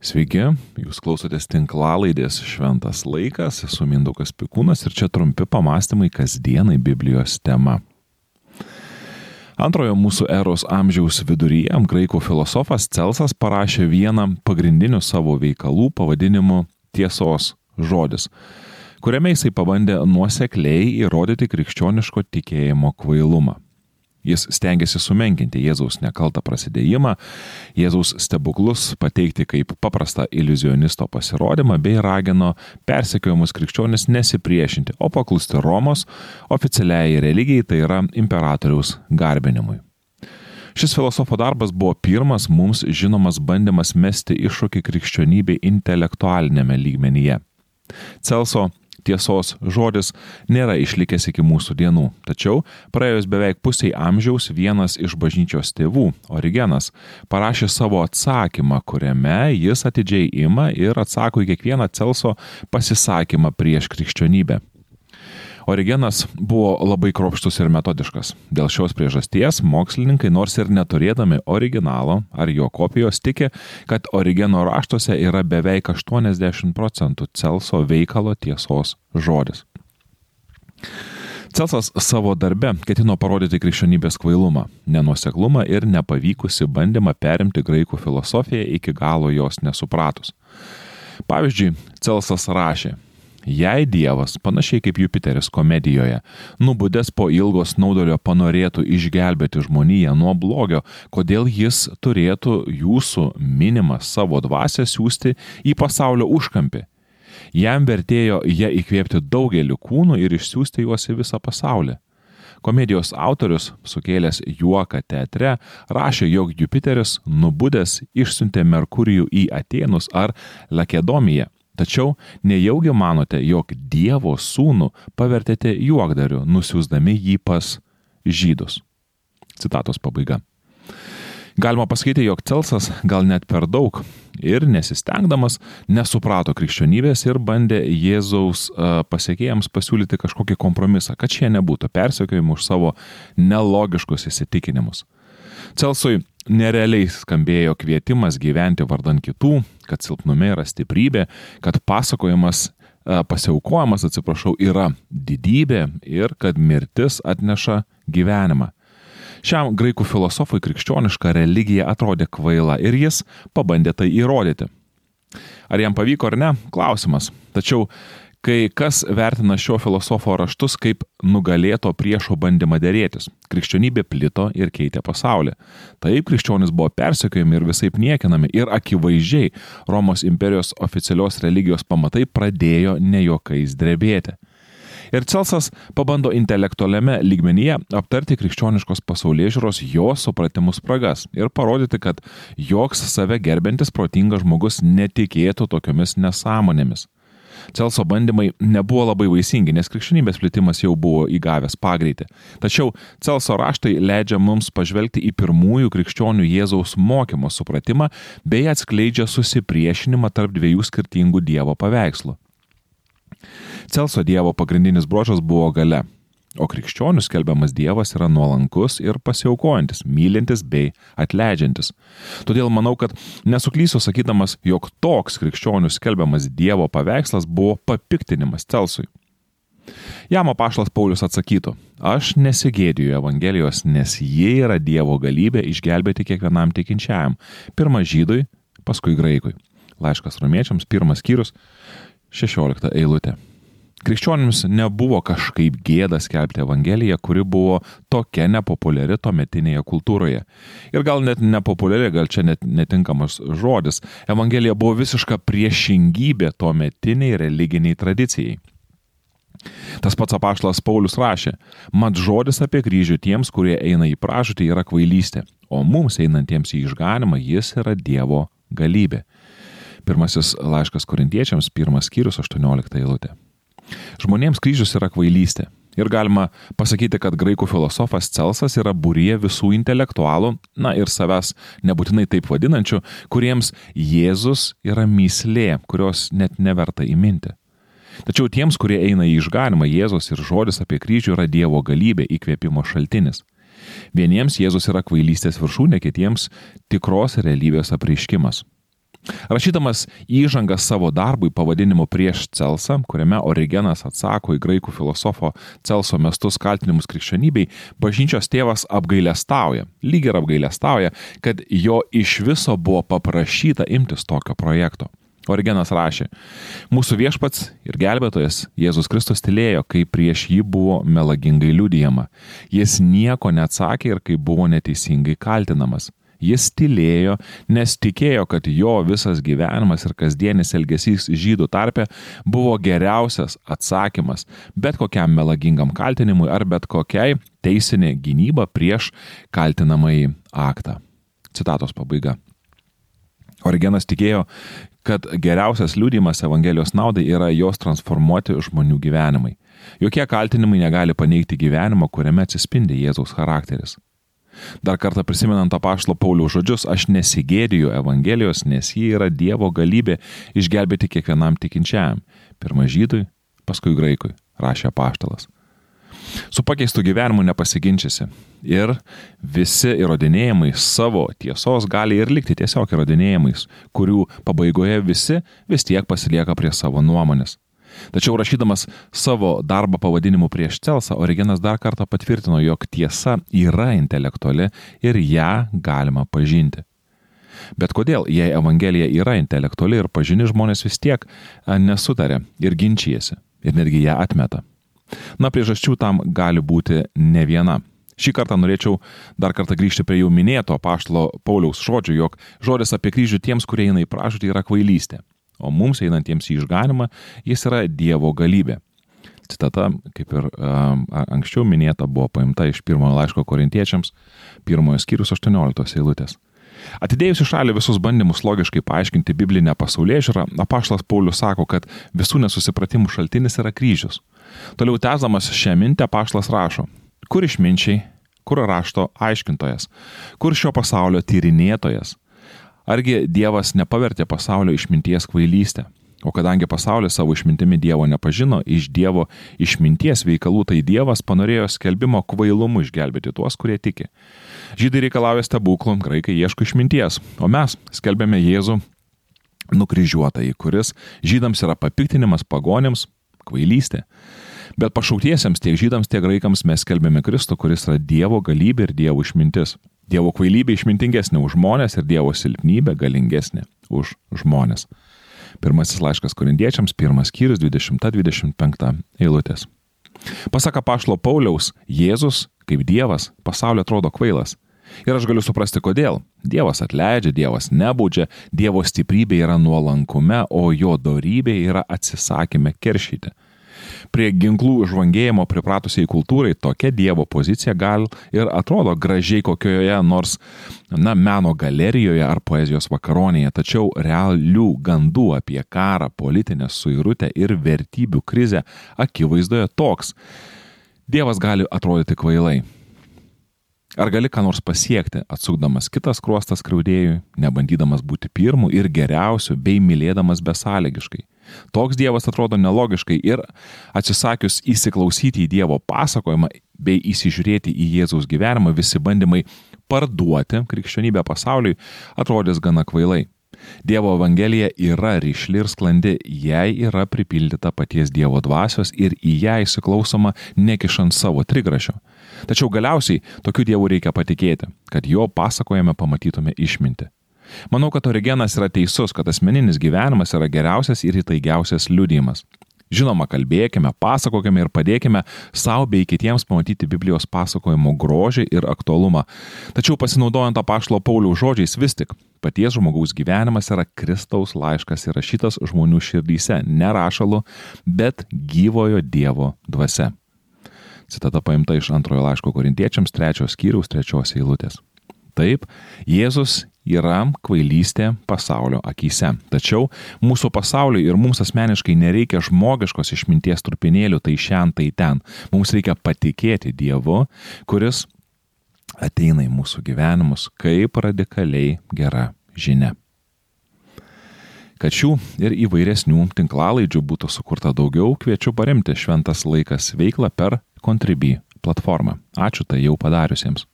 Sveiki, jūs klausotės tinklalaidės Šventas laikas, esu Mindaugas Pikūnas ir čia trumpi pamastymai kasdienai Biblijos tema. Antrojo mūsų eros amžiaus viduryje graikų filosofas Celsas parašė vieną pagrindinių savo veikalų pavadinimu Tiesos žodis, kuriame jisai pabandė nuosekliai įrodyti krikščioniško tikėjimo kvailumą. Jis stengiasi sumenkinti Jėzaus nekaltą prasidėjimą, Jėzaus stebuklus pateikti kaip paprastą iliuzionisto pasirodymą bei ragino persekiojimus krikščionis nesipriešinti, o paklusti Romos oficialiai religijai, tai yra imperatoriaus garbinimui. Šis filosofo darbas buvo pirmas mums žinomas bandymas mesti iššūkį krikščionybei intelektualinėme lygmenyje. Celso tiesos žodis nėra išlikęs iki mūsų dienų. Tačiau praėjus beveik pusiai amžiaus vienas iš bažnyčios tėvų, Origenas, parašė savo atsakymą, kuriame jis atidžiai ima ir atsako į kiekvieną Celso pasisakymą prieš krikščionybę. Origenas buvo labai kropštus ir metodiškas. Dėl šios priežasties mokslininkai, nors ir neturėdami originalo ar jo kopijos, tiki, kad Origeno raštuose yra beveik 80 procentų Celso veikalo tiesos žodis. Celsas savo darbe ketino parodyti krikščionybės kvailumą, nenuoseklumą ir nepavykusi bandymą perimti graikų filosofiją iki galo jos nesupratus. Pavyzdžiui, Celsas rašė, Jei Dievas, panašiai kaip Jupiteris komedijoje, nubudęs po ilgo snaudulio panorėtų išgelbėti žmoniją nuo blogio, kodėl jis turėtų jūsų minimą savo dvasę siūsti į pasaulio užkampį? Jam vertėjo ją įkvėpti daugeliu kūnų ir išsiųsti juos į visą pasaulį. Komedijos autorius, sukėlęs juoką teatre, rašė, jog Jupiteris nubudęs išsiuntė Merkurijų į Atenus ar Lakedomiją Tačiau nejaugi manote, jog Dievo sūnų pavertėte juokdariu, nusiųsdami jį pas žydus. Citatos pabaiga. Galima pasakyti, jog Celsas gal net per daug ir nesistengdamas nesuprato krikščionybės ir bandė Jėzaus pasiekėjams pasiūlyti kažkokį kompromisą, kad šie nebūtų persekiojami už savo nelogiškus įsitikinimus. Celsui nerealiai skambėjo kvietimas gyventi vardan kitų, kad silpnume yra stiprybė, kad pasakojimas, e, pasiaukojimas, atsiprašau, yra didybė ir kad mirtis atneša gyvenimą. Šiam graikų filosofui krikščioniška religija atrodė kvaila ir jis pabandė tai įrodyti. Ar jam pavyko ar ne? Klausimas. Tačiau kai kas vertina šio filosofo raštus kaip nugalėto priešo bandymą dėrėtis. Krikščionybė plito ir keitė pasaulį. Taip krikščionys buvo persekiojami ir visai niekinami ir akivaizdžiai Romos imperijos oficialios religijos pamatai pradėjo nejokais drebėti. Ir Celsas pabando intelektualiame lygmenyje aptarti krikščioniškos pasaulyje žiūros jo supratimus spragas ir parodyti, kad joks save gerbintis protingas žmogus netikėtų tokiomis nesąmonėmis. Celso bandymai nebuvo labai vaisingi, nes krikščionybės plėtimas jau buvo įgavęs pagreitį. Tačiau Celso raštai leidžia mums pažvelgti į pirmųjų krikščionių Jėzaus mokymo supratimą bei atskleidžia susipriešinimą tarp dviejų skirtingų Dievo paveikslų. Celso Dievo pagrindinis brožas buvo gale O krikščionių skelbiamas Dievas yra nuolankus ir pasiaukojantis, mylintis bei atleidžiantis. Todėl manau, kad nesuklysiu sakydamas, jog toks krikščionių skelbiamas Dievo paveikslas buvo papiktinimas Celsui. Jam apaštas Paulius atsakytų, aš nesigėdiju Evangelijos, nes ji yra Dievo galybė išgelbėti kiekvienam tikinčiajam. Pirma žydui, paskui graikui. Laiškas romiečiams, pirmas skyrius, 16 eilutė. Krikščionims nebuvo kažkaip gėda skelbti Evangeliją, kuri buvo tokia nepopuliari tuometinėje kultūroje. Ir gal net nepopuliari, gal čia net netinkamas žodis. Evangelija buvo visiška priešingybė tuometiniai religiniai tradicijai. Tas pats apaštalas Paulius rašė, mat žodis apie kryžių tiems, kurie eina į pražūtį, yra kvailystė, o mums einantiems į išganimą jis yra Dievo galybė. Pirmasis laiškas korintiečiams, pirmas skyrius, 18 eilutė. Žmonėms kryžius yra kvailystė. Ir galima pasakyti, kad graikų filosofas Celsas yra būrie visų intelektualų, na ir savęs nebūtinai taip vadinančių, kuriems Jėzus yra myslė, kurios net neverta įminti. Tačiau tiems, kurie eina į išganimą, Jėzus ir žodis apie kryžių yra Dievo galybė įkvėpimo šaltinis. Vieniems Jėzus yra kvailystės viršūnė, kitiems tikros realybės apreiškimas. Rašydamas įžangą savo darbui pavadinimu prieš Celsą, kuriame Origenas atsako į graikų filosofo Celso mestus kaltinimus krikščionybei, bažnyčios tėvas apgailestauja, lyg ir apgailestauja, kad jo iš viso buvo paprašyta imtis tokio projekto. Origenas rašė, mūsų viešpats ir gelbėtojas Jėzus Kristus tylėjo, kai prieš jį buvo melagingai liudijama. Jis nieko neatsakė ir kai buvo neteisingai kaltinamas. Jis tylėjo, nes tikėjo, kad jo visas gyvenimas ir kasdienis elgesys žydų tarpe buvo geriausias atsakymas bet kokiam melagingam kaltinimui ar bet kokiai teisinė gynyba prieš kaltinamąjį aktą. Citatos pabaiga. Origenas tikėjo, kad geriausias liūdimas Evangelijos naudai yra jos transformuoti žmonių gyvenimai. Jokie kaltinimai negali paneigti gyvenimo, kuriame atsispindi Jėzaus charakteris. Dar kartą prisimenant apaštalo Pauliaus žodžius, aš nesigėdiju Evangelijos, nes ji yra Dievo galybė išgelbėti kiekvienam tikinčiajam. Pirma žydui, paskui graikui, rašė apaštalas. Su pakeistu gyvenimu nepasiginčiasi. Ir visi įrodinėjimai savo tiesos gali ir likti tiesiog įrodinėjimais, kurių pabaigoje visi vis tiek pasilieka prie savo nuomonės. Tačiau rašydamas savo darbą pavadinimu prieš Celsą, Origenas dar kartą patvirtino, jog tiesa yra intelektuali ir ją galima pažinti. Bet kodėl, jei Evangelija yra intelektuali ir pažini žmonės vis tiek nesutarė ir ginčijasi ir netgi ją atmeta? Na, priežasčių tam gali būti ne viena. Šį kartą norėčiau dar kartą grįžti prie jau minėto paštlo Pauliaus žodžių, jog žodis apie kryžių tiems, kurie eina į pražūtį, yra kvailystė o mums einantiems į išganimą jis yra Dievo galybė. Citata, kaip ir um, anksčiau minėta, buvo paimta iš pirmojo laiško korintiečiams, pirmojo skyrius 18 eilutės. Atidėjus į šalį visus bandymus logiškai paaiškinti biblinę pasaulyje žiūrą, apaštas Paulius sako, kad visų nesusipratimų šaltinis yra kryžius. Toliau tęsdamas šią mintę apaštas rašo, kur išminčiai, kur rašto aiškintojas, kur šio pasaulio tyrinėtojas, Argi Dievas nepavertė pasaulio išminties kvailystę? O kadangi pasaulis savo išmintimi Dievo nepažino, iš Dievo išminties veikalų tai Dievas panorėjo skelbimo kvailumu išgelbėti tuos, kurie tiki. Žydai reikalauja stebuklų, graikai ieško išminties, o mes skelbėme Jėzų nukryžiuotąjį, kuris žydams yra papiktinimas pagonėms, kvailystė. Bet pašautiesiems tiek žydams, tiek graikams mes skelbėme Kristų, kuris yra Dievo galybė ir Dievo išmintis. Dievo kvailybė išmintingesnė už žmonės ir Dievo silpnybė galingesnė už žmonės. Pirmasis laiškas korindiečiams, pirmas skyrius 20-25 eilutės. Pasaka Pašlo Pauliaus, Jėzus, kaip Dievas, pasaulio atrodo kvailas. Ir aš galiu suprasti, kodėl. Dievas atleidžia, Dievas nebaudžia, Dievo stiprybė yra nuolankume, o jo darybė yra atsisakyme keršyti. Prie ginklų žvangėjimo pripratusiai kultūrai tokia Dievo pozicija gal ir atrodo gražiai kokioje nors, na, meno galerijoje ar poezijos vakaronėje, tačiau realių gandų apie karą, politinę suirutę ir vertybių krizę akivaizdoje toks. Dievas gali atrodyti kvailai. Ar gali ką nors pasiekti, atsukdamas kitas kruostas kraudėjui, nebandydamas būti pirmu ir geriausiu, bei mylėdamas besąlygiškai? Toks Dievas atrodo nelogiškai ir atsisakius įsiklausyti į Dievo pasakojimą bei įsižiūrėti į Jėzaus gyvenimą, visi bandymai parduoti krikščionybę pasauliui atrodys gana kvailai. Dievo Evangelija yra ryšli ir sklandi, jai yra pripildyta paties Dievo dvasios ir į ją įsiklausoma nekišant savo trigrašio. Tačiau galiausiai tokiu Dievu reikia patikėti, kad jo pasakojame pamatytume išminti. Manau, kad Origenas yra teisus, kad asmeninis gyvenimas yra geriausias ir įtaigiausias liudijimas. Žinoma, kalbėkime, pasakokime ir padėkime savo bei kitiems pamatyti Biblijos pasakojimo grožį ir aktualumą. Tačiau pasinaudojant apaštalo Paulių žodžiais vis tik, paties žmogaus gyvenimas yra Kristaus laiškas įrašytas žmonių širdyse, ne rašalu, bet gyvojo Dievo dvasia. Citata paimta iš antrojo laiško korintiečiams trečios skyriaus trečios eilutės. Taip, Jėzus yra kvailystė pasaulio akise. Tačiau mūsų pasauliui ir mums asmeniškai nereikia žmogiškos išminties trupinėlių tai šiandien, tai ten. Mums reikia patikėti Dievu, kuris ateina į mūsų gyvenimus kaip radikaliai gera žinia. Kad šių ir įvairesnių tinklalaidžių būtų sukurta daugiau, kviečiu paremti Šventas laikas veiklą per Contribui platformą. Ačiū tai jau padariusiems.